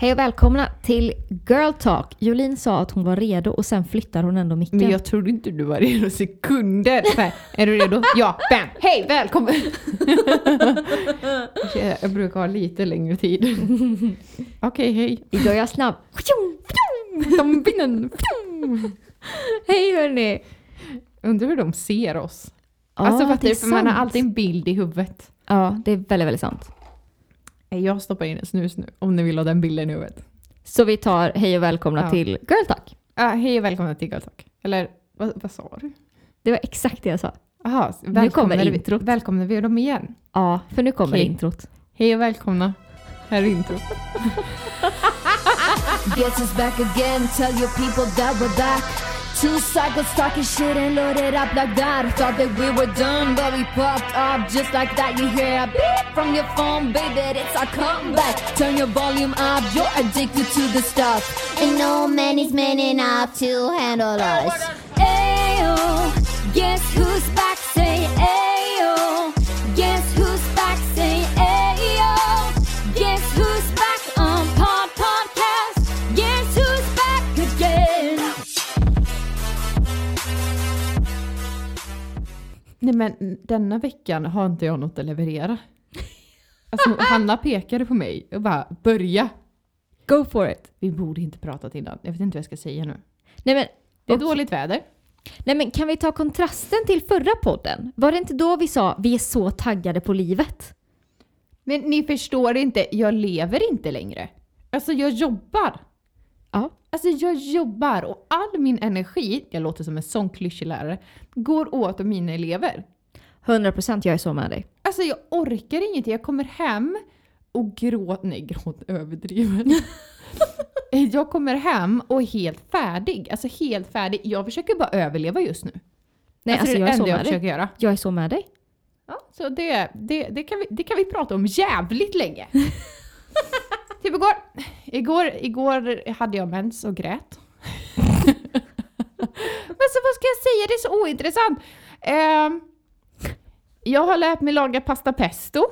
Hej och välkomna till Girl Talk. Jolin sa att hon var redo och sen flyttar hon ändå micken. Men jag trodde inte du var redo sekunder. Här, är du redo? Ja, bam! Hej, välkommen! jag brukar ha lite längre tid. Okej, hej. Idag är jag snabb. Hej hörni! Undrar hur de ser oss. Ja, alltså det fattar är du? För man har alltid en bild i huvudet. Ja, det är väldigt, väldigt sant. Jag stoppar in en snus nu om ni vill ha den bilden i huvudet. Så vi tar hej och välkomna Ja. till Girl Talk. Ah, hej och välkomna till Girl Talk. Eller vad, vad sa du? Det var exakt det jag sa. Aha, kommer välkomnar vi- introt. Välkomnar vi dem igen? Ja, för nu kommer Okej. introt. Hej och välkomna. Här är introt. Guess it's back again, tell your people that we're back. Two cycles talking shit and loaded up like that. Thought that we were done, but we popped up just like that. You hear a beep from your phone, baby, it's our comeback. Turn your volume up, you're addicted to the stuff. And no man is man enough to handle us. Ayo, guess who's back? Nej men denna veckan har inte jag något att leverera. Alltså Hanna pekade på mig och bara börja. Go for it! Vi borde inte pratat innan. Jag vet inte vad jag ska säga nu. Nej men, Det är och- dåligt väder. nej men kan vi ta kontrasten till förra podden? Var det inte då vi sa vi är så taggade på livet? Men ni förstår inte, jag lever inte längre. Alltså jag jobbar. Ja. Alltså jag jobbar och all min energi, jag låter som en sån klyschig lärare, går åt mina elever. 100% jag är så med dig. Alltså jag orkar ingenting. Jag kommer hem och gråter. Nej, gråt överdriven. jag kommer hem och är helt färdig. Alltså helt färdig. Jag försöker bara överleva just nu. Nej alltså, det är jag det är så enda jag dig. försöker göra. Jag är så med dig. Ja, så det, det, det, kan vi, det kan vi prata om jävligt länge. typ igår. Igår, igår hade jag mens och grät. Men så vad ska jag säga? Det är så ointressant. Ehm, jag har lärt mig laga pasta pesto.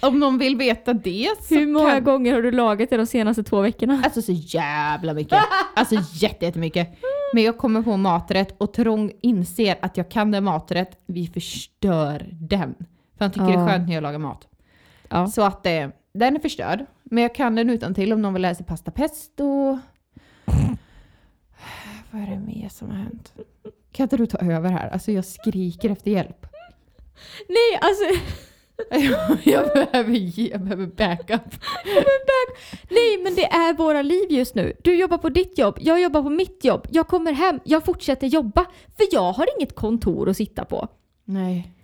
Om någon vill veta det så Hur många kan... gånger har du lagat det de senaste två veckorna? Alltså så jävla mycket. Alltså jätte- jättemycket. Men jag kommer på maträtt och Trong inser att jag kan den maträtt. Vi förstör den. För han tycker det Ja. är skönt när jag lagar mat. Ja. Så att eh, den är förstörd. Men jag kan den utan till om någon vill sig pasta pesto. Vad är det mer som har hänt? Kan inte du ta över här? Alltså jag skriker efter hjälp. Nej alltså, jag behöver ge, jag behöver backup. nej men det är våra liv just nu. Du jobbar på ditt jobb, jag jobbar på mitt jobb. Jag kommer hem, jag fortsätter jobba. För jag har inget kontor att sitta på. Nej.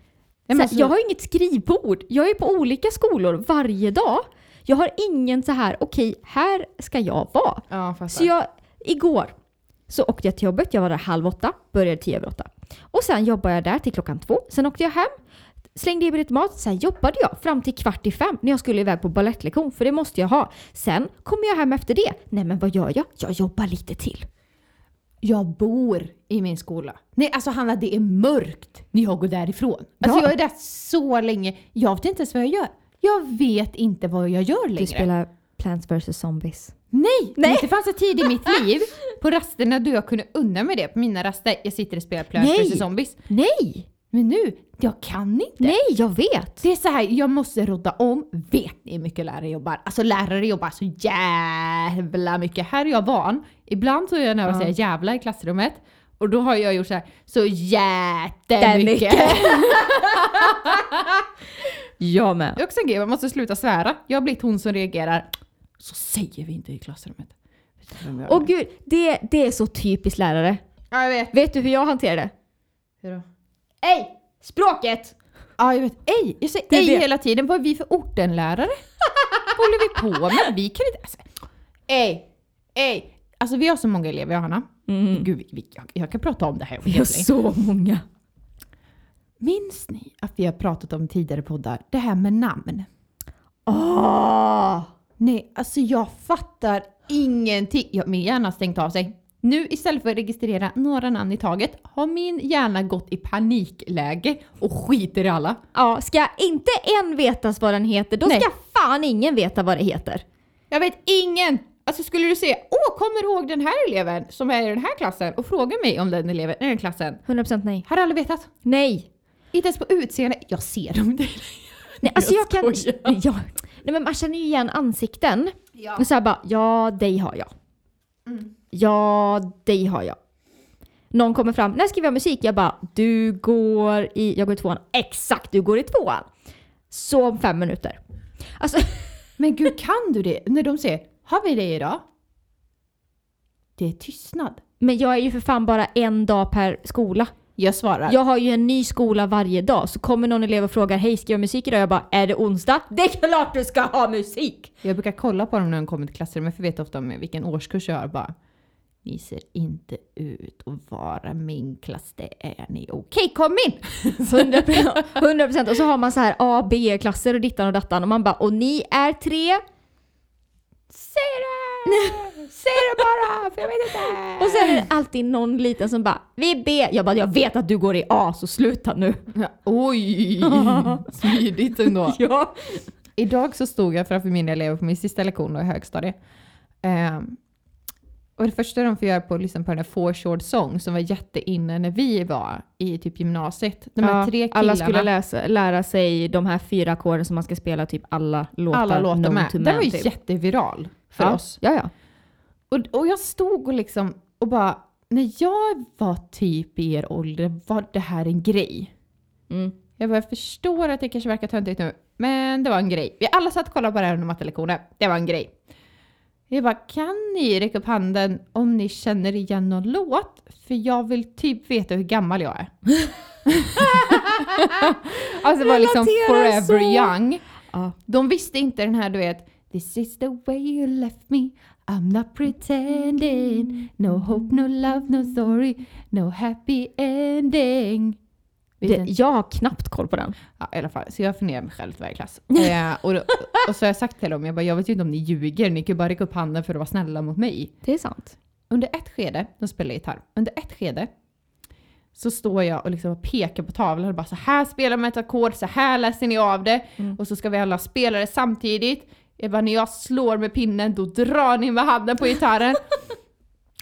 Så men jag har inget skrivbord. Jag är på olika skolor varje dag. Jag har ingen så här, okej, här ska jag vara. Ja. Så jag, igår så åkte jag till jobbet, jag var där halv åtta, började tio över åtta. Och sen jobbade jag där till klockan två. Sen åkte jag hem, slängde i mig lite mat, sen jobbade jag fram till kvart i fem när jag skulle iväg på balettlektion, för det måste jag ha. Sen kommer jag hem efter det. Nej men vad gör jag? Jag jobbar lite till. Jag bor i min skola. Nej, alltså Hanna, det är mörkt när jag går därifrån. Alltså Ja. jag är där så länge. Jag vet inte ens vad jag gör. Jag vet inte vad jag gör längre. Du spelar Plants vs Zombies. Nej! Nej. Det fanns en tid i mitt liv på rasterna då jag kunde unna mig det. På mina raster, jag sitter och spelar Plants vs Zombies. Nej! Men nu, jag kan inte. Nej, jag vet! Det är så här, jag måste rodda om. Vet ni hur mycket lärare jobbar? Alltså lärare jobbar så jävla mycket. Här är jag van. Ibland så är jag nära att säga jävla i klassrummet. Och då har jag gjort så här, så jättemycket. Jag med. Det är också en grej, man måste sluta svära. Jag har blivit hon som reagerar. Så säger vi inte i klassrummet. Och gud, det, det är så typiskt lärare. Ja, jag vet. Vet du hur jag hanterar det? Hur då? Ej! Språket! Ja, jag vet. Ej! Jag säger Det ej det. hela tiden. Vad är vi för ortenlärare? Vad håller vi på med? Vi kan inte... Alltså, ej! Ej! Alltså vi har så många elever, Johanna. Mm. Gud, vi, jag, jag kan prata om det här. Vi har så många. Minns ni att vi har pratat om tidigare poddar, det här med namn? Åh! Nej, alltså jag fattar ingenting. Jag, min hjärna har stängt av sig. Nu istället för att registrera några namn i taget har min hjärna gått i panikläge och skiter i alla. Ja, ska inte en vetas vad den heter, då Nej. ska fan ingen veta vad det heter. Jag vet ingen! Alltså skulle du säga åh, kommer du ihåg den här eleven som är i den här klassen och fråga mig om den eleven i den klassen? 100% nej. Har aldrig vetat. Nej! Inte ens på utseende. Jag ser dem. Nej, alltså jag, Jag kan... skojar. Ja. Nej men man känner ju igen ansikten. Ja. Och så bara, ja dig har jag. Mm. Ja, dig har jag. Någon kommer fram, när ska vi ha musik? Jag bara, du går i, jag går i tvåan. Exakt, du går i tvåan. Så om fem minuter. Alltså, Men gud, kan du det? När de säger har vi det idag? Det är tystnad. men jag är ju för fan bara en dag per skola. Jag svarar. Jag har ju en ny skola varje dag. Så kommer någon elev och frågar, hej ska jag ha musik idag? Jag bara, är det onsdag? Det är klart du ska ha musik! Jag brukar kolla på dem när de kommer till klassrummet för jag vet ofta om vilken årskurs jag har. Bara, ni ser inte ut att vara min klass, det är ni. Okej, kom in! 100 procent. Och så har man så här A, B-klasser och dittan och dattan. Och man bara, och ni är tre? Säg det! Säg det bara, för jag vet inte! Och sen är det alltid någon liten som bara, vi är B. Jag bara, jag vet att du går i A, så sluta nu. Ja, Oj! Smidigt ändå. Ja. Idag så stod jag framför mina elever på min sista lektion då i högstadiet. Ehm, och det första de får göra på, liksom på den här Four Short Song som var jätteinne när vi var i typ gymnasiet. De här Ja, tre killarna. alla skulle läsa, lära sig de här fyra ackorden som man ska spela typ alla låtar. alla låtar med. Den man, var ju typ. jätteviral för ja. oss. Ja, ja. Och, och jag stod och liksom och bara, när jag var typ i er ålder var det här en grej. Mm. Jag bara, jag förstår att det kanske verkar töntigt nu, men det var en grej. Vi alla satt och kollade på det här under mattelektionen. Det var en grej. Jag bara, kan ni räcka upp handen om ni känner igen någon låt? För jag vill typ veta hur gammal jag är. alltså det var liksom forever så. young. Ja. De visste inte den här du vet, This is the way you left me I'm not pretending No hope, no love, no story No happy ending Det, jag har knappt koll på den. Ja, i alla fall. Så jag funderar mig själv till varje klass. eh, och, då- och så har jag sagt till dem, jag bara, jag vet ju inte om ni ljuger, ni kan ju bara räcka upp handen för att vara snälla mot mig. Det är sant. Under ett skede, de spelar gitarr, under ett skede så står jag och liksom pekar på tavlan och bara så här spelar man ett ackord, så här läser ni av det. Mm. Och så ska vi alla spela det samtidigt. Jag bara, när jag slår med pinnen då drar ni med handen på gitarren.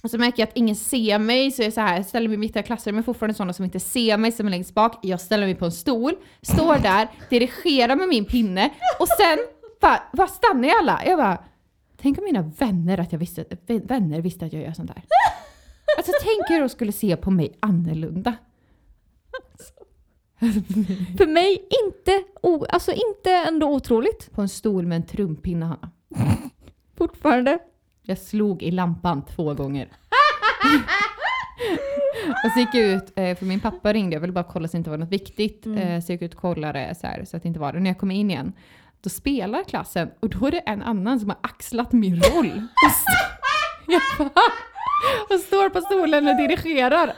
och så märker jag att ingen ser mig så jag så här, ställer mig mitt i klassrummet, fortfarande sådana som inte ser mig som är längst bak. Jag ställer mig på en stol, står där, dirigerar med min pinne och sen bara, bara stannar jag alla. Jag bara, tänk om mina vänner, att jag visste, vänner visste att jag gör sånt där. Alltså tänk hur de skulle se på mig annorlunda. För mig inte, o, alltså inte ändå otroligt. På en stol med en trumpinne Hanna. Fortfarande. Jag slog i lampan två gånger. och så gick jag ut, eh, för min pappa ringde, jag ville bara kolla så det inte var något viktigt. Mm. Eh, Så jag gick ut och kollade så, här, så att det inte var det. När jag kommer in igen, då spelar klassen och då är det en annan som har axlat min roll. Och, st- bara, och står på stolen och dirigerar.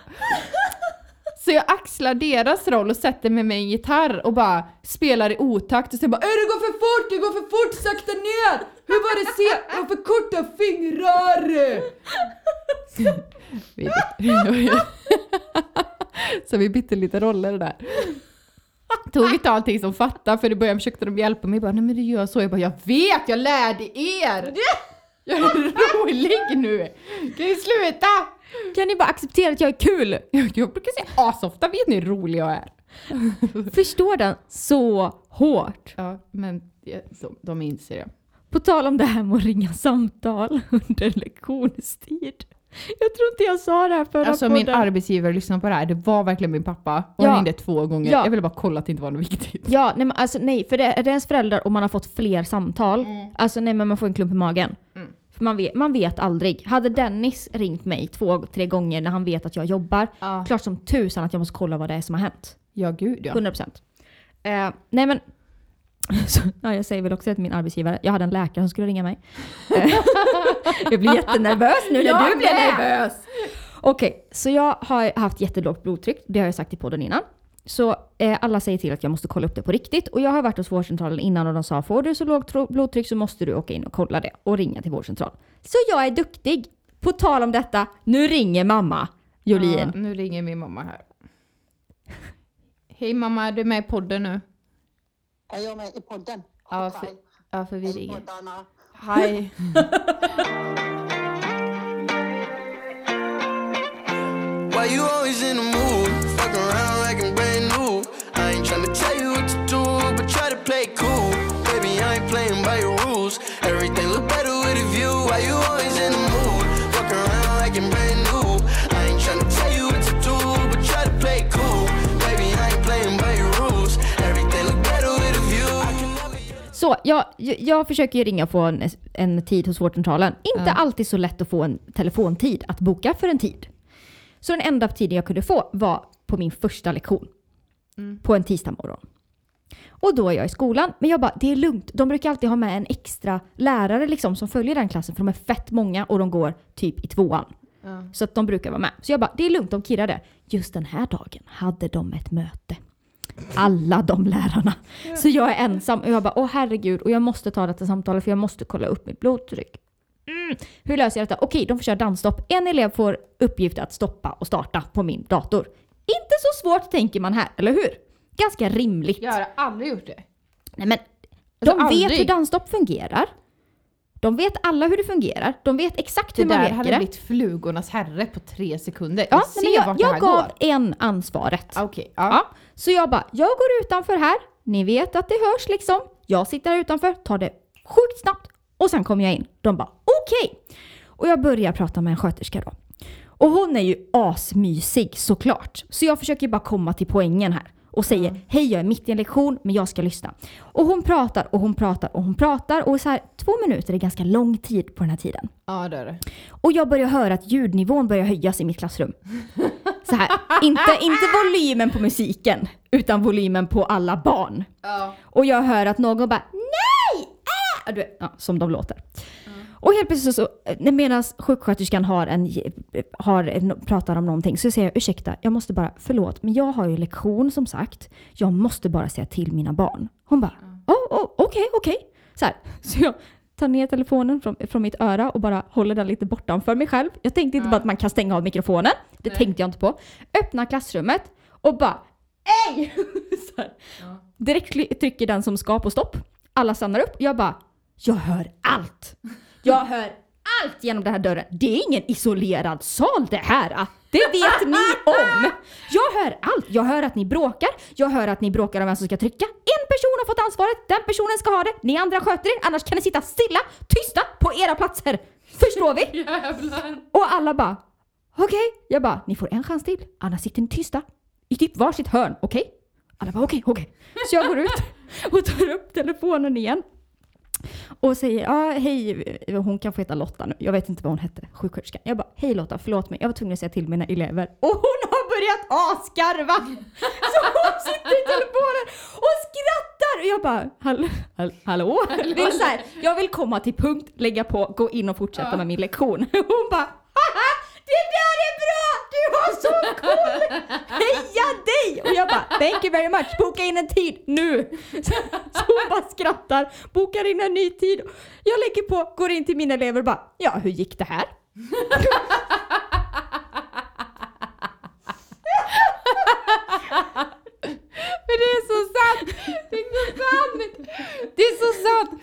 Så jag axlar deras roll och sätter mig med en gitarr och bara spelar i otakt och sen bara "Äh, det går för fort, det går för fort, sakta ner! Hur var det se? Jag har för korta fingrar! Så vi bytte lite roller där. Tog inte allting som fattade för i början försökte de hjälpa mig. Jag bara, nej men du gör så. Jag bara, jag vet, jag lärde er! Jag är rolig nu! Kan ni sluta? Kan ni bara acceptera att jag är kul? Jag, brukar säga asofta, vet ni hur rolig jag är? Förstår den så hårt. Ja, men de, de inser det. På tal om det här med att ringa samtal under lektionstid. Jag tror inte jag sa det här förra Alltså min podden. arbetsgivare lyssnade på det här, det var verkligen min pappa. Och han Ja. ringde två gånger. Ja. Jag ville bara kolla att det inte var något viktigt. Ja, nej men alltså nej, för det är det ens föräldrar och man har fått fler samtal. Alltså nej men man får en klump i magen. Mm. För man vet, man vet aldrig. Hade Dennis ringt mig två, tre gånger när han vet att jag jobbar, Ja, klart som tusan att jag måste kolla vad det är som har hänt. ja gud ja. 100%. Eh, nej men, så, ja, jag säger väl också till min arbetsgivare, jag hade en läkare som skulle ringa mig. Eh, jag blir jättenervös nu när Jag du blir nervös. Okej, så jag har haft jättelågt blodtryck, det har jag sagt i podden innan. Så eh, alla säger till att jag måste kolla upp det på riktigt. Och jag har varit hos vårdcentralen innan och de sa får du så lågt blodtryck så måste du åka in och kolla det och ringa till vårdcentralen. Så jag är duktig. På tal om detta, nu ringer mamma Jolin. Ja, nu ringer min mamma här. Hej mamma, du är med i podden nu. Är jag med i podden? Ja, för, ja, för vi Hej ringer. Hi. Why you always in the mood? Fuck around tell you what to do, but try to play cool. Baby, I ain't playing by your rules. Everything look better with a view. Why you always in the mood? Fuck around like I'm brand new. I ain't tryna tell you what to do, but try to play cool. Baby, I ain't playing by your rules. Everything look better with a view. Så jag, jag, jag försöker ju ringa och få en, en tid hos vårdcentralen. Inte Ja. alltid så lätt att få en telefontid, att boka för en tid. Så den enda tiden jag kunde få var på min första lektion. På en tisdag morgon. Och då är jag i skolan, men jag bara, det är lugnt. De brukar alltid ha med en extra lärare liksom som följer den klassen, för de är fett många och de går typ i tvåan. Ja. Så att de brukar vara med. Så jag bara, det är lugnt, de kirrade. Just den här dagen hade de ett möte. Alla de lärarna. Så jag är ensam och jag bara, åh herregud, och jag måste ta detta samtalet för jag måste kolla upp mitt blodtryck. Mm. Hur löser jag detta? Okej, de får köra dansstopp. En elev får uppgift att stoppa och starta på min dator. Inte så svårt tänker man här, eller hur? Ganska rimligt. Jag har aldrig gjort det. Nej men, de Alltså, vet aldrig. hur dansstopp fungerar. De vet alla hur det fungerar. De vet exakt Det hur man där leker hade det. blivit flugornas herre på tre sekunder. Ja, jag ser men jag, vart det jag här gav går. en ansvaret. Okej, ja. Ja. Så jag bara, jag går utanför här. Ni vet att det hörs liksom. Jag sitter här utanför, tar det sjukt snabbt och sen kommer jag in. De bara, okej. Och jag börjar prata med en sköterska då. Och hon är ju asmysig såklart. Så jag försöker bara komma till poängen här. Och säger, hej jag är mitt i en lektion men jag ska lyssna. Och hon pratar och hon pratar och hon pratar och så här, två minuter är ganska lång tid på den här tiden. ja, det är det. Och jag börjar höra att ljudnivån börjar höjas i mitt klassrum. Så här, inte, inte volymen på musiken, utan volymen på alla barn. Ja. Och jag hör att någon bara NEJ! Äh! Du ja, som de låter. Och helt plötsligt så, medan sjuksköterskan har en, har en, pratar om någonting så säger jag ursäkta, jag måste bara, förlåt, men jag har ju lektion som sagt. Jag måste bara säga till mina barn. Hon bara, oh, oh, okej, okej. Så, här, så jag tar ner telefonen från, från mitt öra och bara håller den lite bortanför mig själv. Jag tänkte inte bara att man kan stänga av mikrofonen. Det tänkte jag inte på. Öppnar klassrummet och bara Ej! Så här. Direkt trycker den som ska på stopp. Alla stannar upp. Jag bara, jag hör allt. Jag hör allt genom den här dörren. Det är ingen isolerad sal det här. ah. Det vet ni om. Jag hör allt. Jag hör att ni bråkar. Jag hör att ni bråkar om vem som ska trycka. En person har fått ansvaret. Den personen ska ha det. Ni andra sköter er. Annars kan ni sitta stilla, tysta på era platser. Förstår vi? Jävlar. Och alla bara, okej. Jag bara, ni får en chans till. Annars sitter ni tysta. I typ varsitt hörn, okej? Alla bara, okej, okej. Så jag går ut och tar upp telefonen igen. Och säger, ja hej, hon kan få heta Lotta nu. Jag vet inte vad hon hette, sjuksköterskan. Jag bara, hej Lotta, förlåt mig. Jag var tvungen att säga till mina elever. Och hon har börjat asgarva! Så hon sitter i telefonen och skrattar! Och jag bara, hall, hall, hallå? Det är så här, jag vill komma till punkt, lägga på, gå in och fortsätta med min lektion. Hon bara, haha! Det där är bra! Du har så cool! Heja dig! Och jag bara, thank you very much, boka in en tid nu! Så, så hon bara skrattar, bokar in en ny tid. Jag lägger på, går in till mina elever och bara, ja hur gick det här? Men det är så sant! Det är så sant! Det är så sant!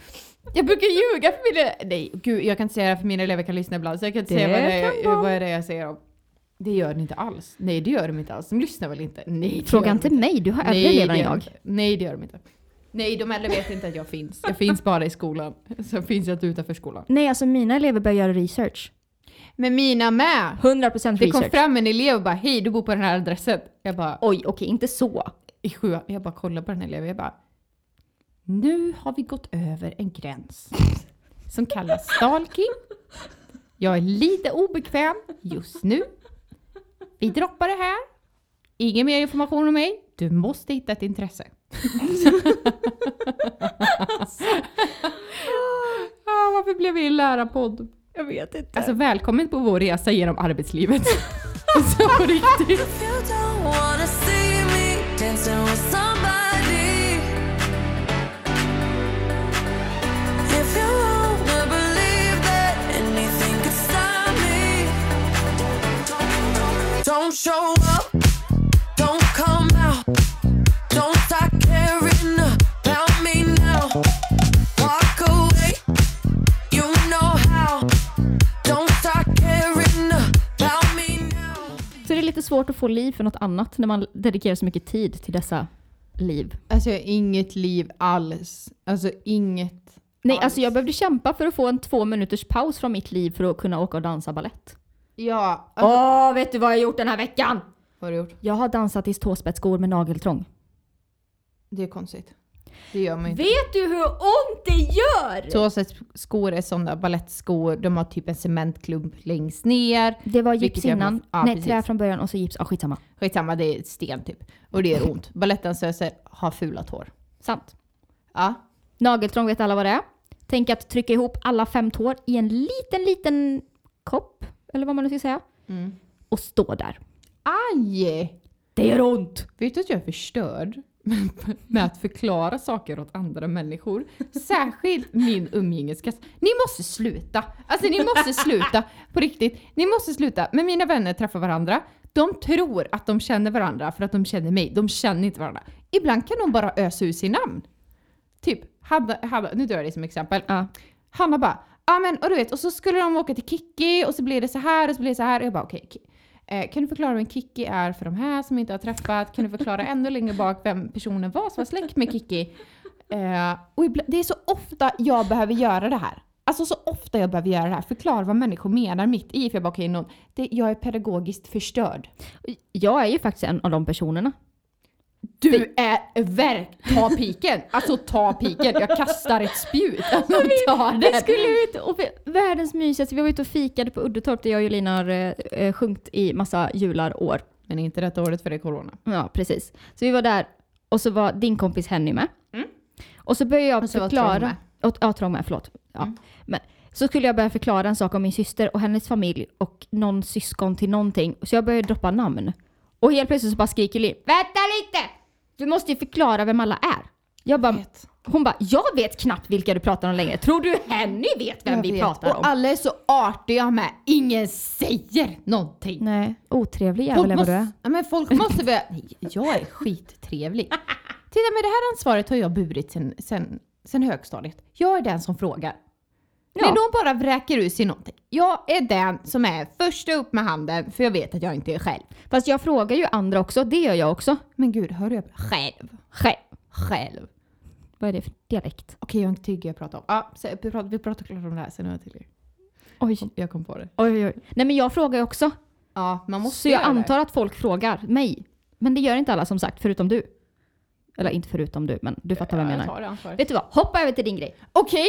Jag brukar ljuga för mina... Nej, gud, jag kan inte säga det för mina elever kan lyssna ibland så jag kan inte Det säga vad det, är, vara. vad är det jag säger om. Det gör de inte alls. Nej, det gör de inte alls. De lyssnar väl inte? Nej, Fråga inte mig, du har äldre elever än jag. Nej, det gör de inte. Nej, de äldre vet inte att jag finns. Jag finns bara i skolan. Sen finns jag inte utanför skolan. Nej, alltså mina elever börjar göra research. Men mina med! 100% Det kom research. fram en elev och bara hej, du bor på den här adressen. Jag bara Oj, okej, inte så. i sjuan, jag bara kollar på den här eleven, jag bara nu har vi gått över en gräns som kallas stalking. Jag är lite obekväm just nu. Vi droppar det här. Ingen mer information om mig. Du måste hitta ett intresse. ah, varför blev vi en lärarpodd? Jag vet inte. Alltså välkommen på vår resa genom arbetslivet. Så på riktigt. Don't show up, don't come out. Don't start caring about me now. Walk away, you know how. Don't start caring about me now. Så det är lite svårt att få liv för något annat när man dedikerar så mycket tid till dessa liv. Alltså jag har inget liv alls. Alltså inget. Nej, alltså, alls. alltså jag behövde kämpa för att få en två minuters paus från mitt liv för att kunna åka och dansa ballett. Ja. Alltså, Åh, vet du vad jag har gjort den här veckan? Vad har du gjort? Jag har dansat i tåspetsskor med nageltrång. Det är konstigt. Det gör man inte. Vet du hur ont det gör? Tåsets skor är sådana balettskor. De har typ en cementklump längst ner. Det var gips innan, ja, nej precis. trä från början och så gips, ja skitsamma. Skitsamma, det är sten typ. Och det gör ont. Balettdansöser har fula tår. Sant. Ja. Nageltrång vet alla vad det är. Tänk att trycka ihop alla fem tår i en liten, liten kopp, eller vad man nu ska säga, Mm. och stå där. Aj! Det gör ont! Vet du att jag är förstörd med att förklara saker åt andra människor? Särskilt min umgängeskrets. Ni måste sluta! Alltså ni måste sluta! På riktigt. Ni måste sluta. Men mina vänner träffar varandra. De tror att de känner varandra för att de känner mig. De känner inte varandra. Ibland kan de bara ösa ur sin namn. Typ, Hanna, Hanna, nu drar jag det som exempel. Ja. Hanna bara, ja men och du vet, och så skulle de åka till Kikki och så blir det så här och så blir det så här. Och jag bara okej, okay, eh, kan du förklara vem Kikki är för de här som inte har träffat? Kan du förklara ännu längre bak vem personen var som var släkt med Kikki? Eh, och det är så ofta jag behöver göra det här. Alltså så ofta jag behöver göra det här. Förklara vad människor menar mitt i. För jag bara okej, någon, det, jag är pedagogiskt förstörd. Jag är ju faktiskt en av de personerna. Du är verk... Ta piken! Alltså ta piken. Jag kastar ett spjut. Alltså, ta Vi den. skulle ut och vi- världens mysigaste, vi var ute och fikade på Uddetorp där jag och Julina har eh, eh, sjungit i massa jular år. Men inte detta året för det är corona. Ja, precis. Så vi var där och så var din kompis Henny med. Mm. Och så började jag Och så förklara... Och, ja, Trång med, förlåt. Ja. Mm. Men, så skulle jag börja förklara en sak om min syster och hennes familj och någon syskon till någonting. Så jag började droppa namn. Och helt plötsligt så bara skriker Linn Vänta lite! Du måste ju förklara vem alla är. Jag bara, vet. hon bara, jag vet knappt vilka du pratar om längre. Tror du Henny vet vem Jag vi vet. pratar om? Och alla är så artiga med. Ingen säger någonting. Nej, otrevlig jävel är vad du är. men folk måste väl... Nej, jag är skittrevlig. Titta men det här ansvaret har jag burit sen, sen, sen högstadiet. Jag är den som frågar. Ja. När de bara vräker ur sig någonting. Jag är den som är första upp med handen för jag vet att jag inte är själv. Fast jag frågar ju andra också, det gör jag också. Men gud, hör upp? Själv. Själv. Själv. Vad är det för dialekt? Okej, jag har inte tycker jag pratar om. Ja, vi pratar, vi pratar klart om det här sen har jag till. Oj. Jag kom på det. Oj, oj. Nej men jag frågar ju också. Ja, man måste Så jag göra det. antar att folk frågar mig. Men det gör inte alla som sagt, förutom du. Eller inte förutom du, men du fattar vad jag Ja, menar. tar det ansvaret. Vet du vad? Hoppa över till din grej. Okej,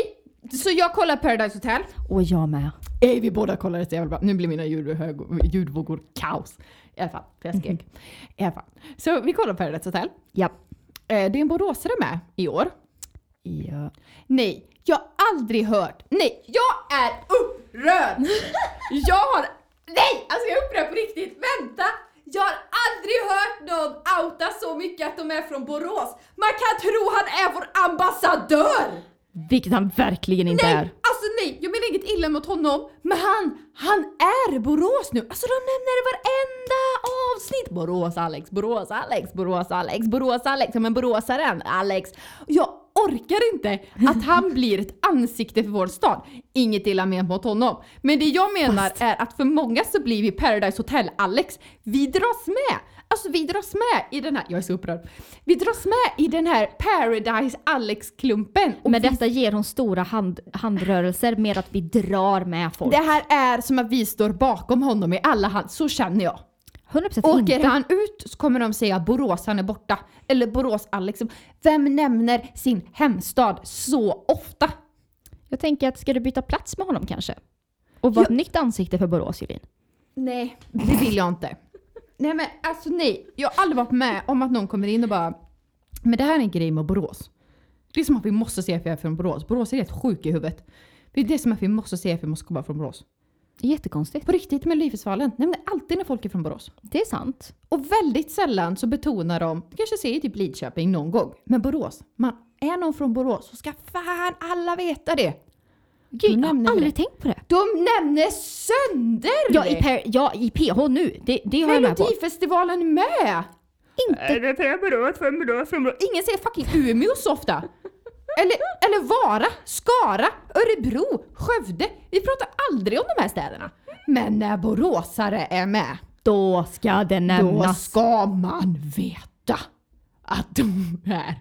så jag kollar Paradise Hotel. Och jag med. Ey, vi båda kollar det så jävla bra. Nu blir mina ljud- ljudvågor kaos. I alla fall, för jag skrek. I alla fall. Så vi kollar Paradise Hotel. Ja. Eh, det är en boråsare med i år. ja. Nej, jag har aldrig hört. Nej, jag är upprörd! Jag har... Nej, alltså jag är upprörd på riktigt. Vänta! Jag har aldrig hört någon outa så mycket att de är från Borås. Man kan tro han är vår ambassadör! Vilket han verkligen inte Nej, är. alltså nej, jag menar inget illa mot honom, men han, han är Borås nu. Alltså de nämner det varenda avsnitt. Borås Alex, Borås Alex, Borås Alex, Borås Alex, men boråsaren Alex. Jag orkar inte att han blir ett ansikte för vår stad. Inget illa menat mot honom. Men det jag menar är att för många så blir vi Paradise Hotel Alex. Vi dras med. Alltså vi dras med i den här, jag är så upprörd. Vi dras med i den här Paradise Alex-klumpen. Men vi detta ger hon stora hand, handrörelser med att vi drar med folk. Det här är som att vi står bakom honom i alla hand, så känner jag. 100% Åker inte. han ut så kommer de säga Borås, han är borta. Eller Borås, Alex. Vem nämner sin hemstad så ofta? Jag tänker att ska du byta plats med honom kanske? Och vara ett nytt ansikte för Borås Julin? Nej, det vill jag inte. Nej men alltså nej, jag har aldrig varit med om att någon kommer in och bara Men det här är en grej med Borås. Det är som att vi måste se att vi är från Borås. Borås är helt sjuk i huvudet. Det är det som att vi måste se att vi måste komma från Borås. Jättekonstigt. På riktigt med Melodifestivalen, nämner alltid när folk är från Borås. Det är sant. Och väldigt sällan så betonar de, kanske säger typ Lidköping någon gång, men Borås. Man är någon från Borås så ska fan alla veta det. Gud, jag nämner har aldrig tänkt på det. De nämner sönder Ja, i, det! per, ja, i PH nu. Det, det har jag med på. Melodifestivalen med! Inte. Det Borås. Ingen säger fucking Umeå så ofta. Eller, eller Vara, Skara, Örebro, Skövde. Vi pratar aldrig om de här städerna. Men när boråsare är med, Då ska det då nämnas. ska man veta att de är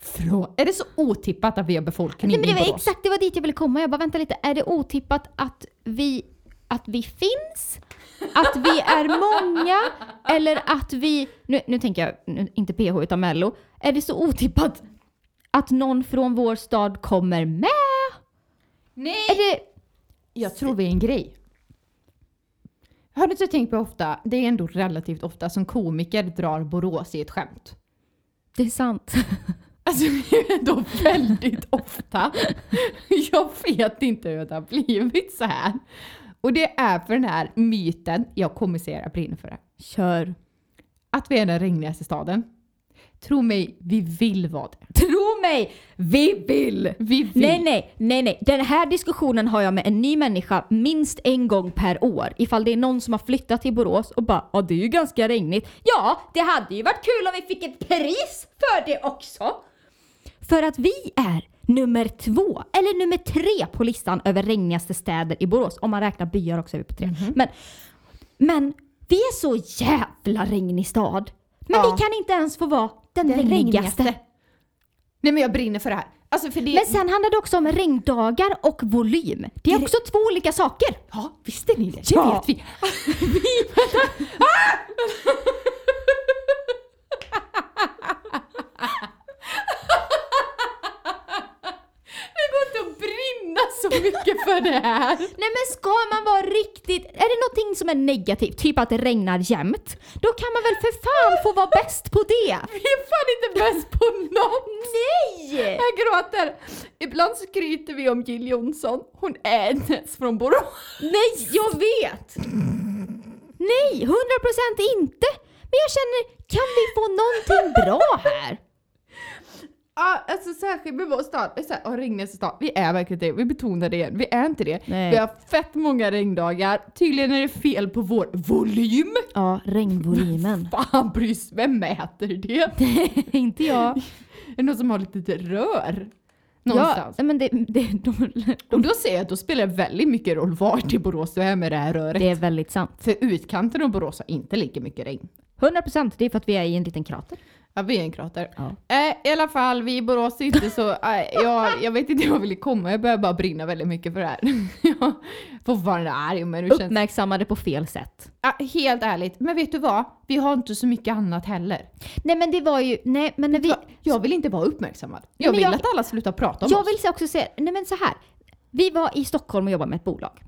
från... Är det så otippat att vi har befolkning Nej, men det i var exakt det var dit jag ville komma. Jag bara vänta lite. Är det otippat att vi, att vi finns? Att vi är många? Eller att vi... Nu, nu tänker jag nu, inte PH utan Mello. Är det så otippat att någon från vår stad kommer med? Nej! Är det... Jag tror vi är en grej. Har du inte tänkt på ofta, det är ändå relativt ofta som komiker drar Borås i ett skämt. Det är sant. Alltså ändå väldigt ofta. Jag vet inte hur det har blivit så här. Och det är för den här myten, jag kommer säga jag brinner för det. Kör. Att vi är den regnigaste staden. Tro mig, vi vill vara det. Tro mig, vi vill! Vi vill. Nej, nej, nej, nej. Den här diskussionen har jag med en ny människa minst en gång per år. Ifall det är någon som har flyttat till Borås och bara ja det är ju ganska regnigt. Ja, det hade ju varit kul om vi fick ett pris för det också. För att vi är nummer två, eller nummer tre på listan över regnigaste städer i Borås. Om man räknar byar också är vi på tre. Men, men vi är så jävla regnig stad. Men Ja. vi kan inte ens få vara den, Den regnigaste. regnigaste. Nej men jag brinner för det här. Alltså för det... Men sen handlar det också om regndagar och volym. Det är också två olika saker. Ja, visste ni det? Ja. Det vet vi. vi vänta. Ah! Det går inte att brinna så mycket för det här. Nej men ska man vara riktigt... Är det någonting som är negativt, typ att det regnar jämt, då kan man väl för fan få vara bäst på det? Vi är fan inte bäst på något. Nej! Jag gråter. Ibland skryter vi om Jill Johnson. Hon är inte ens från Borås. Nej, jag vet! Nej, 100% inte! Men jag känner, kan vi få någonting bra här? Ja, alltså särskilt med vår stad. Så här, "Åh, regnigaste stad. Vi är verkligen det. Vi betonar det igen. Vi är inte det. Nej. Vi har fett många regndagar. Tydligen är det fel på vår volym. Ja, regnvolymen. Fan brys, vem mäter det? inte jag. Är det någon som har lite rör? Ja, Någonstans. men det, det, de, Och då säger jag att då spelar det väldigt mycket roll vart i Borås du är med det här röret. det är väldigt sant. För utkanten av Borås har inte lika mycket regn. 100% det är för att vi är i en liten krater. Ja, vi är en krater. Ja. Eh, I alla fall, vi i Borås inte så... Eh, jag, jag vet inte hur jag vill komma, jag börjar bara brinna väldigt mycket för det här. jag fortfarande arg, men det känns... Uppmärksammade på fel sätt. Ja, helt ärligt, men vet du vad? Vi har inte så mycket annat heller. Nej men det var ju, nej men när vi... Jag vill inte vara uppmärksammad. Jag vill jag- att alla slutar prata om Jag oss. vill också säga, nej men så här. Vi var i Stockholm och jobbade med ett bolag.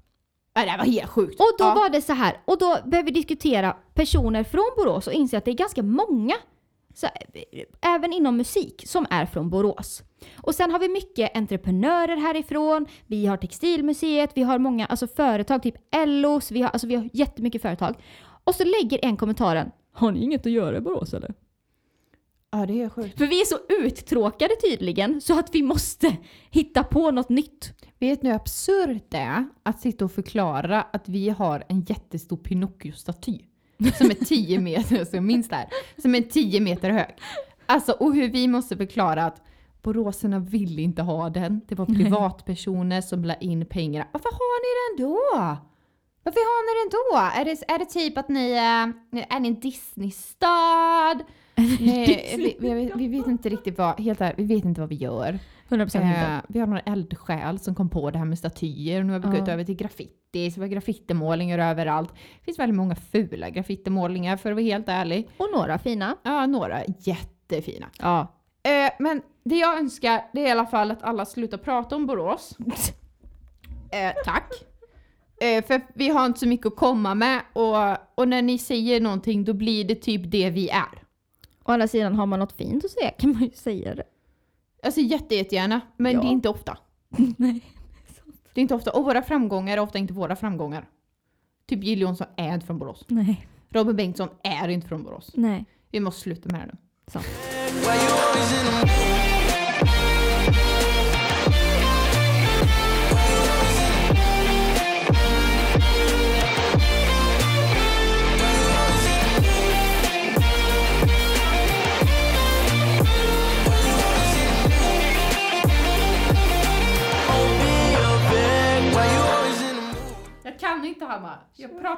Ja, det var helt sjukt. Och då ja. var det så här, och då behöver vi diskutera personer från Borås och inse att det är ganska många, så, även inom musik, som är från Borås. Och sen har vi mycket entreprenörer härifrån, vi har Textilmuseet, vi har många alltså företag, typ LOs, vi har, alltså vi har jättemycket företag. Och så lägger en kommentaren, har ni inget att göra i Borås eller? Ja, det är sjukt. För vi är så uttråkade tydligen, så att vi måste hitta på något nytt. Vet ni hur absurt det är att sitta och förklara att vi har en jättestor Pinocchio-staty som är 10 meter, så minns det här, som är 10 meter hög. Alltså, och hur vi måste förklara att boråsarna vill inte ha den. Det var privatpersoner som la in pengarna. Varför har ni den då? Varför har ni den då? Är det, är det typ att ni eh, är ni en Disney-stad? Nej, vi, vi, vi vet inte riktigt vad, helt ärligt, vi vet inte vad vi gör. 100% inte. Eh, vi har några eldsjäl som kom på det här med statyer och nu har vi gått Ja. över till graffiti, så vi har graffitimålningar överallt. Det finns väldigt många fula graffitimålningar för att vara helt ärlig. Och några fina. Ja, några jättefina. Ja. Eh, men det jag önskar det är i alla fall att alla slutar prata om Borås. Eh, tack. Eh, för vi har inte så mycket att komma med och, och när ni säger någonting då blir det typ det vi är. Å andra sidan, har man något fint att säga kan man ju säga det. Alltså jätte, jättegärna, men Ja. det är inte ofta. Nej. Det är inte ofta, och våra framgångar är ofta inte våra framgångar. Typ Jill Johnson är inte från Borås. Nej. Robin Bengtsson är inte från Borås. Nej. Vi måste sluta med det nu. Sant.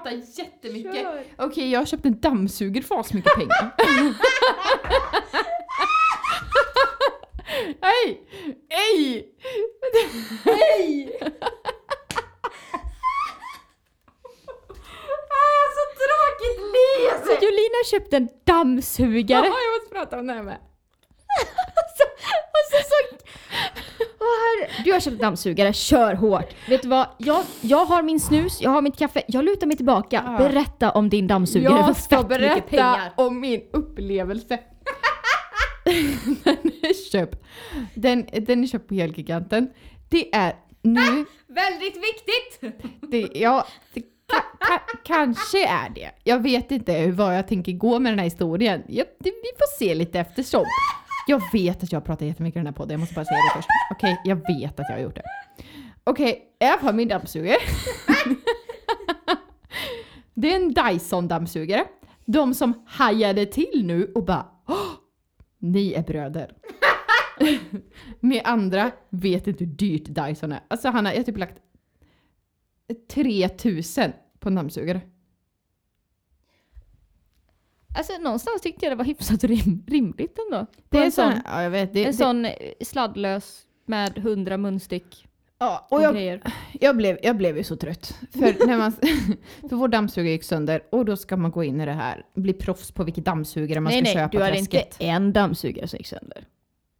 Pratar jättemycket. Okej, jag har köpt en dammsugare för så mycket pengar. Hej! Hej! Hej! så tråkigt liv! Så Julina köpte en dammsugare. Ja, jag måste prata om det här med. så, och så, så, Åh, herre. Du har köpt dammsugare, kör hårt. Vet du vad? Jag, jag har min snus, jag har mitt kaffe, jag lutar mig tillbaka. Ja. Berätta om din dammsugare Jag ska berätta om min upplevelse. den är köpt. Den, den är köpt på Elgiganten. Det är nu... Väldigt viktigt! Det, ja, det, ka, ka, kanske är det. Jag vet inte hur vad jag tänker gå med den här historien. Jag, det, vi får se lite eftersom. Jag vet att jag pratar jättemycket i den här podden, jag måste bara säga det först. Okej, jag vet att jag har gjort det. Okej, i alla fall min dammsugare. det är en Dyson-dammsugare. De som hajade till nu och bara "Åh, ni är bröder. Med andra vet inte hur dyrt Dyson är. Alltså Hanna, jag har typ lagt 3000 på en dammsugare. Alltså någonstans tyckte jag det var hyfsat rim, rimligt ändå. Det är en sån, ja, jag vet, det, en det, sån eh, sladdlös med 100 munstyck ja, och och jag, grejer. jag, blev, jag blev ju så trött. För, när man, för vår dammsugare gick sönder och då ska man gå in i det här, bli proffs på vilket dammsugare man nej ska nej, köpa du hade träsket. inte en dammsugare som gick sönder.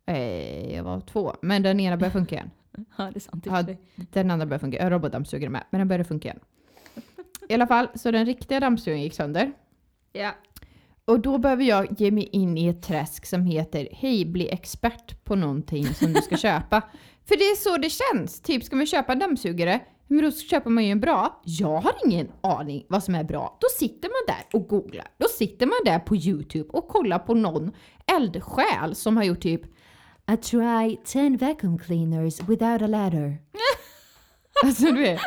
Eh, jag var två, men den ena började funka igen. Ja det är sant. Ja, den andra började funka. Jag har robotdammsugare med, men den började funka igen. I alla fall, så den riktiga dammsugaren gick sönder. Ja. Och då behöver jag ge mig in i ett träsk som heter Hej, bli expert på någonting som du ska köpa. För det är så det känns. Typ, ska man köpa en dammsugare, men då köper man ju en bra. Jag har ingen aning vad som är bra. Då sitter man där och googlar. Då sitter man där på YouTube och kollar på någon eldsjäl som har gjort typ I try 10 vacuum cleaners without a ladder. alltså du vet.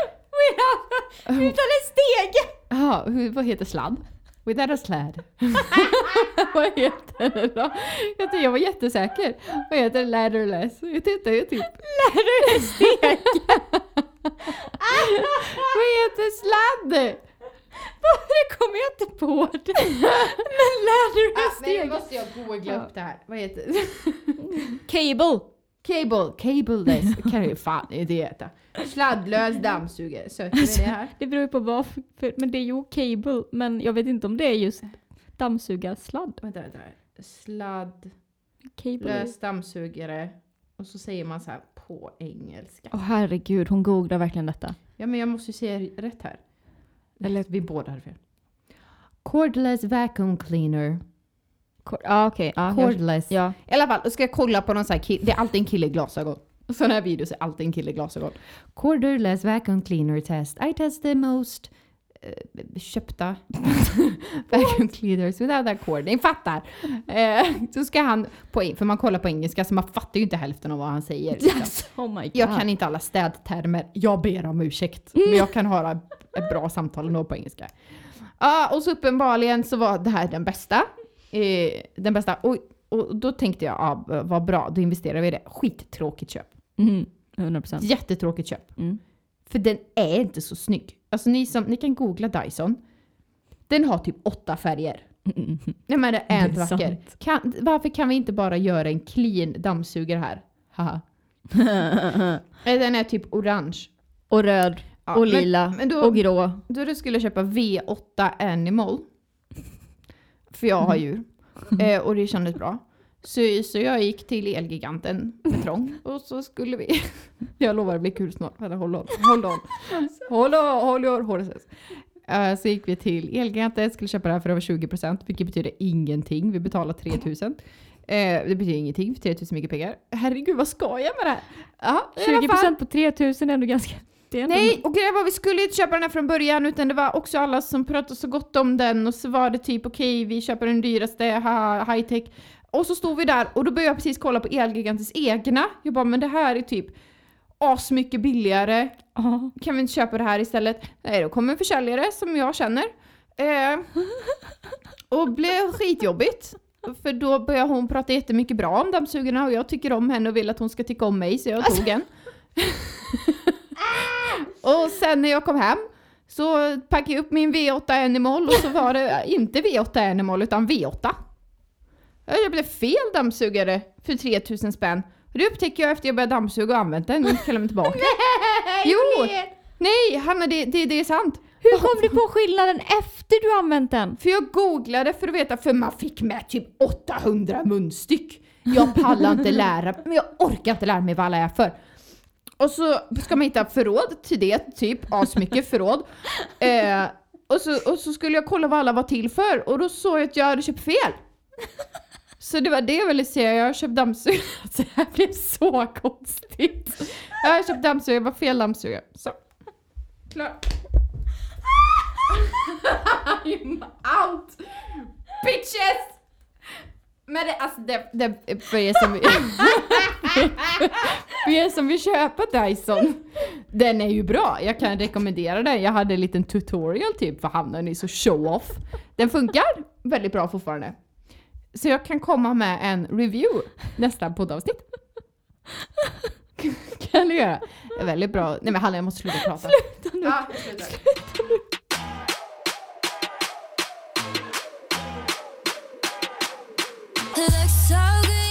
Utan en stege! Ja, vad heter sladd? Without a sled. vad heter det då? Jag, tyckte jag var jättesäker. Vad heter det? Ladderless? Jag inte, jag typ... Ladderless vad heter sladd? Det kommer jag inte på det. Men ladderless Ah, nej, nu måste jag googla upp det här. Vad heter det? Cable. Cable, cableless. kan ju fan inte heta. Sladdlös dammsugare. Söker vi det här? Det beror ju på vad för, men det är ju cable, men jag vet inte om det är just dammsugarsladd. Vänta, vänta. Sladdlös Cable. dammsugare. Och så säger man så här på engelska. Åh herregud, hon googlar verkligen detta. Ja men jag måste ju säga rätt här. Eller- vi båda hade fel. Cordless vacuum cleaner. Ja ah, ja, jag- Cordless. Ja. I alla fall, ska jag kolla på någon sån här kill- Det är alltid en kille i glasögon. Sådana här videos är alltid en kille i glasögon. Cordless vacuum cleaner test. I test the most eh, köpta vacuum cleaners without that cord. Ni fattar. Eh, så ska han på, för man kollar på engelska så man fattar ju inte hälften av vad han säger. liksom. Yes. Oh my god. Jag kan inte alla städtermer. Jag ber om ursäkt. Men jag kan höra ett bra samtal ändå på engelska. Ja, och så uppenbarligen så var det här den bästa. Eh, den bästa. Och, och då tänkte jag, ja vad bra, då investerar vi i det. Skittråkigt köp. Mm, 100%. Jättetråkigt köp. Mm. För den är inte så snygg. Alltså ni, som, ni kan googla Dyson. Den har typ åtta färger. Mm. Nej men det är inte vacker. Kan, varför kan vi inte bara göra en clean dammsugare här? Haha. Eh, Den är typ orange. och röd. Ja, och men- lila. men då- och grå. Då du skulle köpa V8 Animal. För jag har djur. Eh, och det kändes bra. Så, så jag gick till Elgiganten med trång och så skulle vi... jag lovar det blir kul snart. Vänta, Hold on. Hold on. Hold on. Hold on. Hold on. Eh, så gick vi till Elgiganten, skulle köpa det här för var 20% vilket betyder ingenting. Vi betalar 3000. Eh, det betyder ingenting för 3000 mycket pengar. Herregud vad ska jag med det här? Fall. 20% på 3000 är ändå ganska... Nej, och grejen var vi skulle inte köpa den här från början utan det var också alla som pratade så gott om den och så var det typ okej vi köper den dyraste, high tech. Och så stod vi där och då började jag precis kolla på Elgigantens egna. Jag bara men det här är typ asmycket billigare. Kan vi inte köpa det här istället? Nej, då kom en försäljare som jag känner. Eh, och blev skitjobbigt. För då började hon prata jättemycket bra om dammsugarna och jag tycker om henne och vill att hon ska tycka om mig så jag tog en. och sen när jag kom hem Så packade jag upp min V8 Animal och så var det inte V8 Animal utan V8. Jag köpte fel dammsugare för 3000 spänn. Och det upptäcker jag efter jag började dammsuga och använt den och kallar mig tillbaka. jo! Nej, Hanna det, det, det är sant. Hur kom du på skillnaden efter du använt den? För jag googlade för att veta, för man fick med typ 800 munstyck. Jag pallar inte lära men jag orkar inte lära mig vad alla är för. Och så ska man hitta förråd till det, typ asmycket förråd. Eh, och, så, och så skulle jag kolla vad alla var till för och då såg jag att jag hade köpt fel. Så det var det jag ville säga, jag har köpt dammsugare. Alltså det här blev så konstigt. Jag har köpt dammsugare, det var fel dammsugare. Så. Klar. I'm out! Bitches! Men det, alltså det, det för er som för er som vill köpa Dyson, den är ju bra. Jag kan rekommendera den. Jag hade en liten tutorial typ för den är så show-off. Den funkar väldigt bra fortfarande. Så jag kan komma med en review nästa poddavsnitt. kan du göra? Det är väldigt bra. Nej men Hanna jag måste sluta prata. Sluta nu. Ja. Look so good,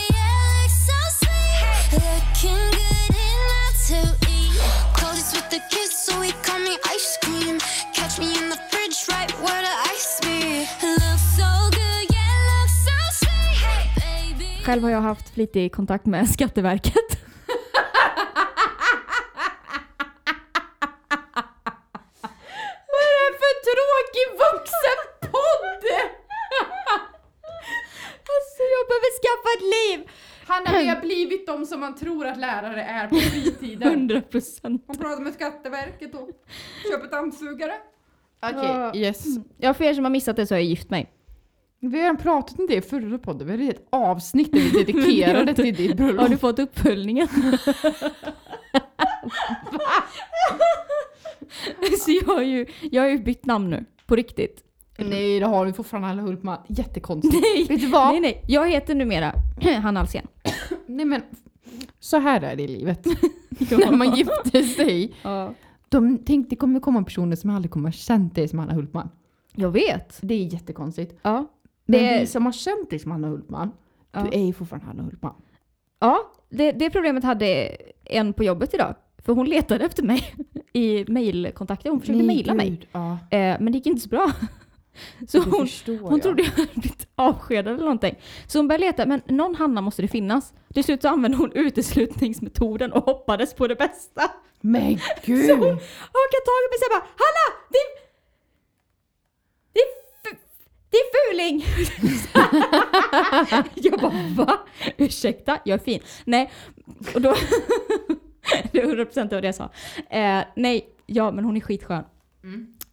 ice cream. Catch me in the fridge, right where the ice be. Look so good, yeah, look so sweet. Hey, Baby. Själv har jag haft flitig kontakt med Skatteverket. Vad är det här för tråkig vuxenpodd? Alltså jag behöver skaffa ett vi har blivit de som man tror att lärare är på fritiden. 100 procent. Man pratar med Skatteverket och köper dammsugare. Okej, Ja. yes. Ja, för er som har missat det så har jag gift mig. Vi har redan pratat om det i förra podden. Vi hade ett avsnitt där vi dedikerade till ditt Har bröllop. du fått uppföljningen? så jag har, ju, jag har ju bytt namn nu, på riktigt. Nej, det har vi fortfarande Hanna Hultman. Jättekonstigt. Nej, Vet du vad? nej, nej. Jag heter numera Hanna Alsén. Nej men, så här är det i livet. När man gifter sig. Ja. De tänkte det kommer komma personer som aldrig kommer ha känt dig som Hanna Hultman. Jag vet. Det är jättekonstigt. Ja. Men Det- vi som har känt dig som Hanna Hultman, Ja. du är ju fortfarande Hanna Hultman. Ja, det, det problemet hade en på jobbet idag. För hon letade efter mig i mejlkontakter. Hon försökte mejla mig. Ja, Eh, men det gick inte så bra. Så det hon, hon trodde jag hade blivit avskedad eller någonting. Så hon började leta, men någon Hanna måste det finnas. Till slut så använde hon uteslutningsmetoden och hoppades på det bästa. Men gud! Så hon hakade tag i mig och bara Hanna! Det är... Det är, f- det är fuling! jag bara va? Ursäkta, jag är fin. Nej, och då... det är 100% av det jag sa. Eh, nej, ja men hon är skitskön.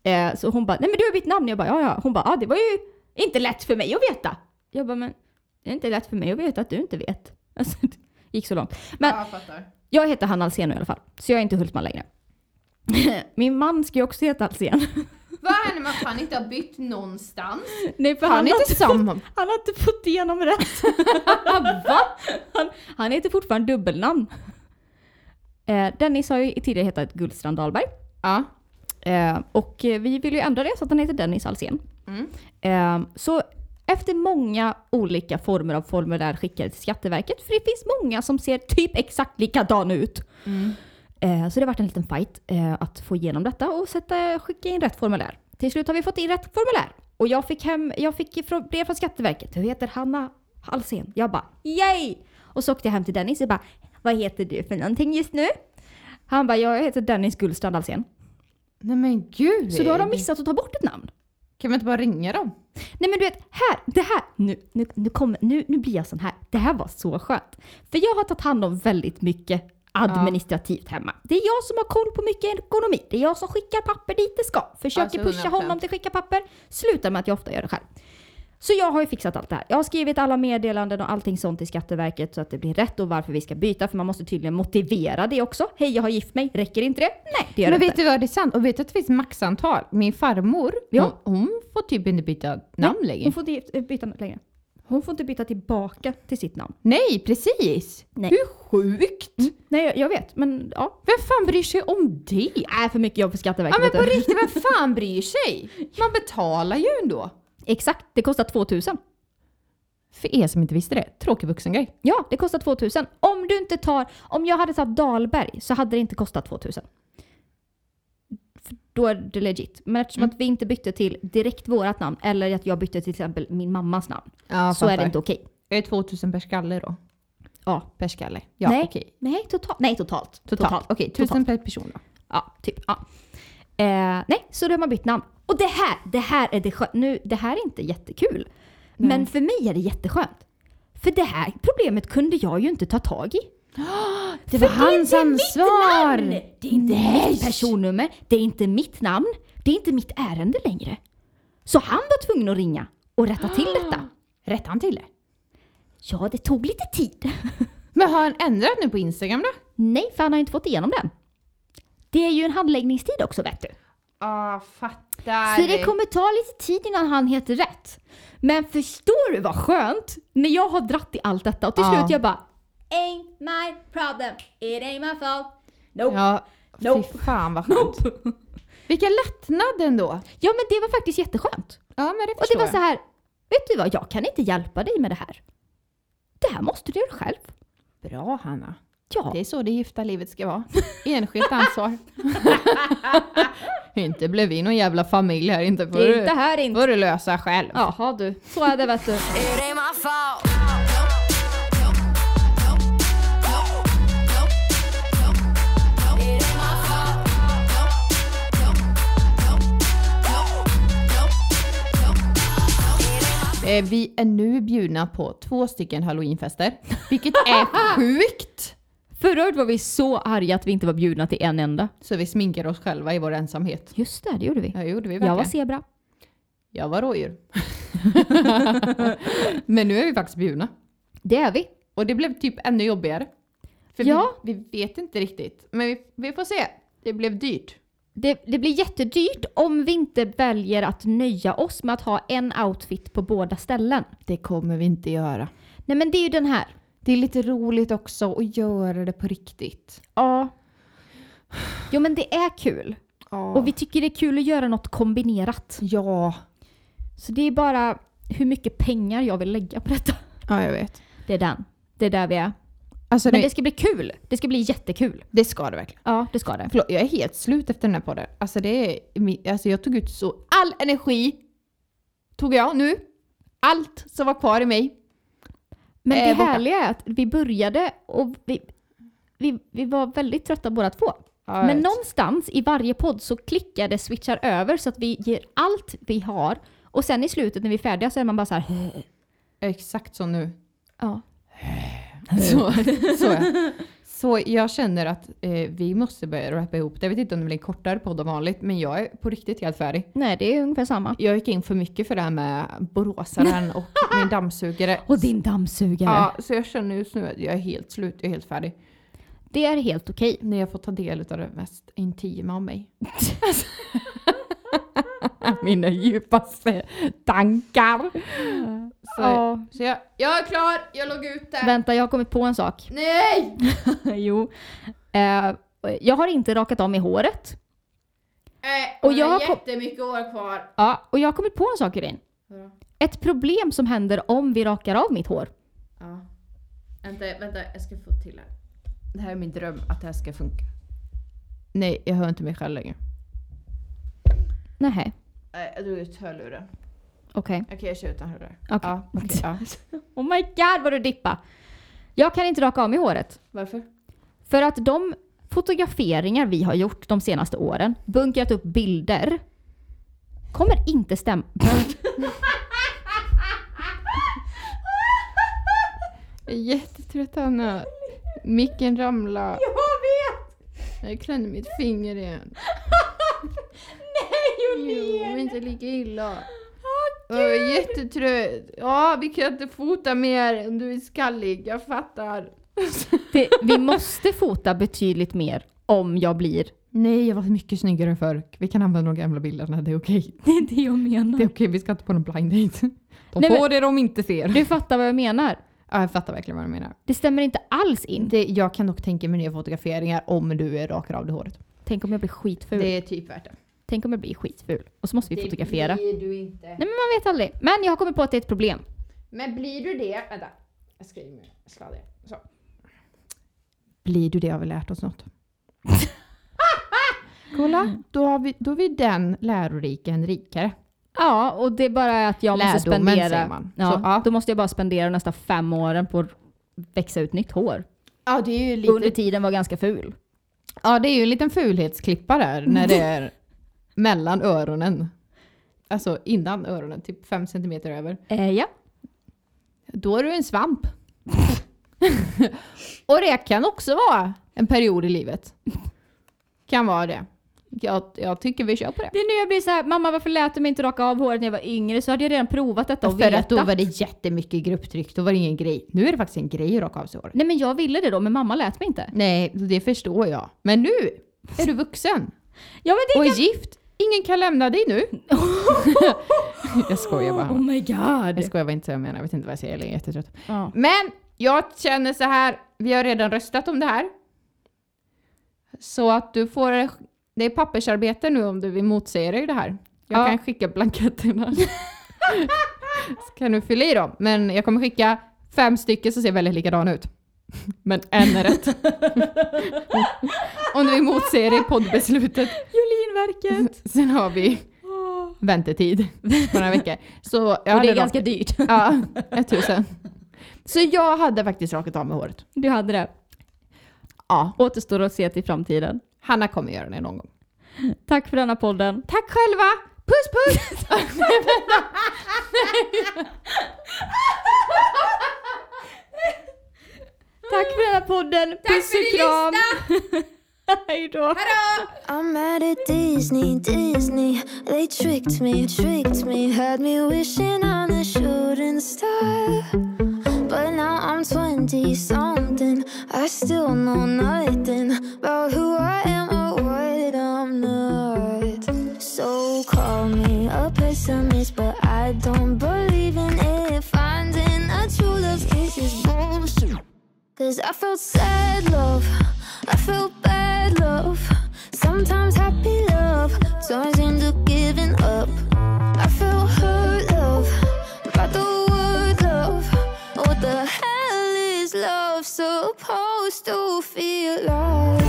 Eh, så hon bara, nej men du har bytt namn. Jag bara, ja ja. Hon bara, ja det var ju inte lätt för mig att veta. Jag bara, men det är inte lätt för mig att veta att du inte vet. Alltså, det gick så långt. Men Ja, jag fattar. jag heter Hanna Alsén nu i alla fall, så jag är inte Hultman längre. Min man ska ju också heta Alsén. Vad händer med att han inte har bytt någonstans? Nej, för Han han, är inte samma. fått, han har inte fått igenom rätt. Va? Han, han heter fortfarande dubbelnamn. Eh, Dennis har ju tidigare hetat Gullstrand Dahlberg. Ja. Eh, och eh, vi vill ju ändra det så att han heter Dennis Alsén. Mm. Eh, så efter många olika former av formulär skickade till Skatteverket, för det finns många som ser typ exakt likadana ut. Eh, så det har varit en liten fight att få igenom detta och sätta, skicka in rätt formulär. Till slut har vi fått in rätt formulär. Och jag fick, hem, jag fick brev från Skatteverket. Du heter Hanna Alsén. Jag bara yay! Och så åkte jag hem till Dennis och bara vad heter du för någonting just nu? Han bara jag heter Dennis Gullstrand Alsén. Nej men gud. Så då har de missat att ta bort ett namn. Kan vi inte bara ringa dem? Nej men du vet, här, det här, nu, nu, nu, kommer, nu, nu blir jag sån här. Det här var så skönt. För jag har tagit hand om väldigt mycket administrativt hemma. Det är jag som har koll på mycket ekonomi. Det är jag som skickar papper dit det ska. Försöker Alltså, pusha 100%. honom till att skicka papper. Slutar med att jag ofta gör det själv. Så jag har ju fixat allt det här. Jag har skrivit alla meddelanden och allting sånt till Skatteverket så att det blir rätt och varför vi ska byta. För man måste tydligen motivera det också. Hej, jag har gift mig. Räcker inte det? Nej, det gör Men det vet inte. du vad, det är sant. Och vet du att det finns maxantal? Min farmor, Ja. hon, hon får typ inte byta namn längre. Hon får inte byta längre. Hon får inte byta tillbaka till sitt namn. Nej, precis! Nej. Hur sjukt! Nej, jag- vet. Men ja. Vem fan bryr sig om det? Är för mycket jobb för Skatteverket. Ja men på riktigt, vem fan bryr sig? Man betalar ju ändå. Exakt, det kostar 2000. För er som inte visste det, tråkig vuxengrej. Ja, det kostar 2000. Om du inte tar... Om jag hade tagit Dahlberg så hade det inte kostat 2000. För då är det legit. Men eftersom att vi inte bytte till direkt vårat namn eller att jag bytte till exempel min mammas namn Ja, så är det inte okej. Är det 2000 per skalle då? Ja. Per skalle? Ja, Nej. okej. Nej, totalt. Nej, totalt. Totalt. Okej, 1000 per person då. Ja, typ. Ja. Eh, nej, så då har man bytt namn. Och det här, det här är det skönt. Nu, det här är inte jättekul. Men för mig är det jätteskönt. För det här problemet kunde jag ju inte ta tag i. Det var För hans det är inte ansvar! Mitt namn. Det är inte mitt personnummer, det är inte mitt namn, det är inte mitt ärende längre. Så han var tvungen att ringa och rätta till detta. Rätt han till det? Ja, det tog lite tid. Men har han ändrat nu på Instagram då? Nej, för han har inte fått igenom den. Det är ju en handläggningstid också vet du. Ja, fattar. Så det kommer ta lite tid innan han heter rätt. Men förstår du vad skönt? När jag har dratt i allt detta och till Ja. slut jag bara Ain't my problem, it ain't my fault. Nope. Ja, Nope. fy fan vad skönt. Vilken lättnad ändå. Ja men det var faktiskt jätteskönt. Ja, men det Och det förstår var så jag. här, vet du vad, jag kan inte hjälpa dig med det här. Det här måste du göra själv. Bra Hanna. Ja, Det är så det gifta livet ska vara. Enskilt ansvar. inte blev vi någon jävla familj här, inte får det du, är inte här inte. får du lösa själv. Jaha du, så är det vet du. Eh, vi är nu bjudna på två stycken halloweenfester, vilket är sjukt! Förra året var vi så arga att vi inte var bjudna till en enda. Så vi sminkar oss själva i vår ensamhet. Just det, det gjorde vi. Ja, gjorde vi Jag verkligen. var zebra. Jag var rådjur. Men nu är vi faktiskt bjudna. Det är vi. Och det blev typ ännu jobbigare. För Ja. vi, vi vet inte riktigt. Men vi, vi får se. Det blev dyrt. Det, det blir jättedyrt om vi inte väljer att nöja oss med att ha en outfit på båda ställen. Det kommer vi inte göra. Nej men det är ju den här. Det är lite roligt också att göra det på riktigt. Ja. Jo men det är kul. Och vi tycker det är kul att göra något kombinerat. Ja. Så det är bara hur mycket pengar jag vill lägga på detta. Ja, jag vet. Det är den. Det är där vi är. Alltså Men det, det ska bli kul. Det ska bli jättekul. det ska det verkligen. Ja, det ska det. Förlåt, jag är helt slut efter den här podden. Alltså det är, alltså jag tog ut så, all energi tog jag nu. Allt som var kvar i mig. Men Eh, det borta. härliga är att vi började och vi, vi, vi var väldigt trötta båda två. Ja, Men någonstans i varje podd så klickar det switchar över så att vi ger allt vi har. Och sen i slutet när vi är färdiga så är man bara så här. Exakt så nu. Ja. Så, så, är. Så jag känner att eh, vi måste börja rappa ihop det. Jag vet inte om det blir en kortare podd än vanligt, men jag är på riktigt helt färdig. Nej, det är ungefär samma. Jag gick in för mycket för det här med boråsaren och min dammsugare. Och din dammsugare. Ja, så jag känner just nu att jag är helt slut, jag är helt färdig. Det är helt okej. När jag får ta del av det mest intima om mig. Mina djupaste tankar. Så, Ja. så jag, jag är klar, jag låg ut det. Vänta, jag har kommit på en sak. Nej! jo. Eh, jag har inte rakat av mig håret. Äh, Och jag har jättemycket år kvar. Ja, och jag har kommit på en sak Irin. Vadå? Ett problem som händer om vi rakar av mitt hår. Ja. Vänta, vänta, jag ska få till här. Det här är min dröm, att det här ska funka. Nej, jag hör inte mig själv längre. Nej, Nej, jag drog ut hörluren. okej. Okej, jag kör utan hörlurar. Okej. Ja, okej, ja. Oh my god vad du dippa. Jag kan inte raka av mig håret. Varför? För att de fotograferingar vi har gjort de senaste åren, bunkrat upp bilder, kommer inte stämma. Jag är jättetrött Anna. Micken ramlade. Jag vet! Jag klämde mitt finger igen. Jo, men inte lika illa. Jag är jättetrött. Ja, vi kan inte fota mer om du är skallig. Jag fattar. Det, vi måste fota betydligt mer om jag blir Nej, jag var mycket snyggare förr. Vi kan använda de gamla bilderna, det är okej. Det är det jag menar. Det är okej, vi ska inte på någon blind date. De Nej, får men- det de inte ser. Du fattar vad jag menar. Ja, jag fattar verkligen vad du menar. Det stämmer inte alls in. Det, jag kan dock tänka mig nya fotograferingar om du är rakar av det håret. Tänk om jag blir skitful. Det är typ värt det. Tänk om jag blir skitful. Och så måste vi fotografera. blir du inte. Nej men man vet aldrig. Men jag har kommit på att det är ett problem. Men blir du det... Vänta, jag skriver med sladder. Så. Blir du det har vi lärt oss något. Kolla, då, har vi, då är vi den lärorika en rikare. Ja, och det är bara att jag måste Lärdomen, spendera... säger man. Ja, Så, ja. Då måste jag bara spendera nästa fem åren på att växa ut nytt hår. Ja, det är ju Och under lite, tiden var ganska ful. ja, det är ju en liten fulhetsklippa där när det är mellan öronen. Alltså innan öronen, typ fem centimeter över. Eh, ja. Då är du en svamp. och det kan också vara en period i livet. Kan vara det. Jag, jag tycker vi kör på det. Det är nu jag blir så här, mamma varför lät du mig inte raka av håret när jag var yngre? Så hade jag redan provat detta och För att då vetat. var det jättemycket grupptryck, då var det ingen grej. Nu är det faktiskt en grej att raka av sig håret. Nej men jag ville det då, men mamma lät mig inte. Nej, det förstår jag. Men nu är du vuxen Ja men det och är gift. Ingen kan lämna dig nu. jag skojar bara. Oh my god. Jag skojar bara inte så jag menar. Jag vet inte vad jag säger. Jag är jättetrött. Ja. Men jag känner så här. Vi har redan röstat om det här. Så att du får... Det är pappersarbete nu om du vill motsäga dig det här. Jag Ja. kan skicka blanketterna. så kan du fylla i dem. Men jag kommer skicka fem stycken som ser väldigt likadana ut. Men en är rätt. om du vill motsäga dig poddbeslutet. Jolinverket. Sen har vi väntetid på några veckor. Så jag Och det är ganska dyrt. Ja, ett tusen. Så jag hade faktiskt rakat av med håret. Du hade det. Ja. Återstår att se till framtiden. Hanna kommer göra det någon gång. Tack för denna podden. Tack själva! Puss puss! Tack för denna podden. Puss och kram. Hej då. I'm mad at Disney, Disney. They tricked me, tricked me, had me wishing on a shooting star. But now I'm 20 something. I still know nothing about who I am or what I'm not. So call me a pessimist, but I don't believe in it. Finding a true love kiss is bullshit. Cause I felt sad love, I feel bad love. Sometimes happy love turns into giving up. I feel hurt love, by the word love. What the hell is love supposed to feel like?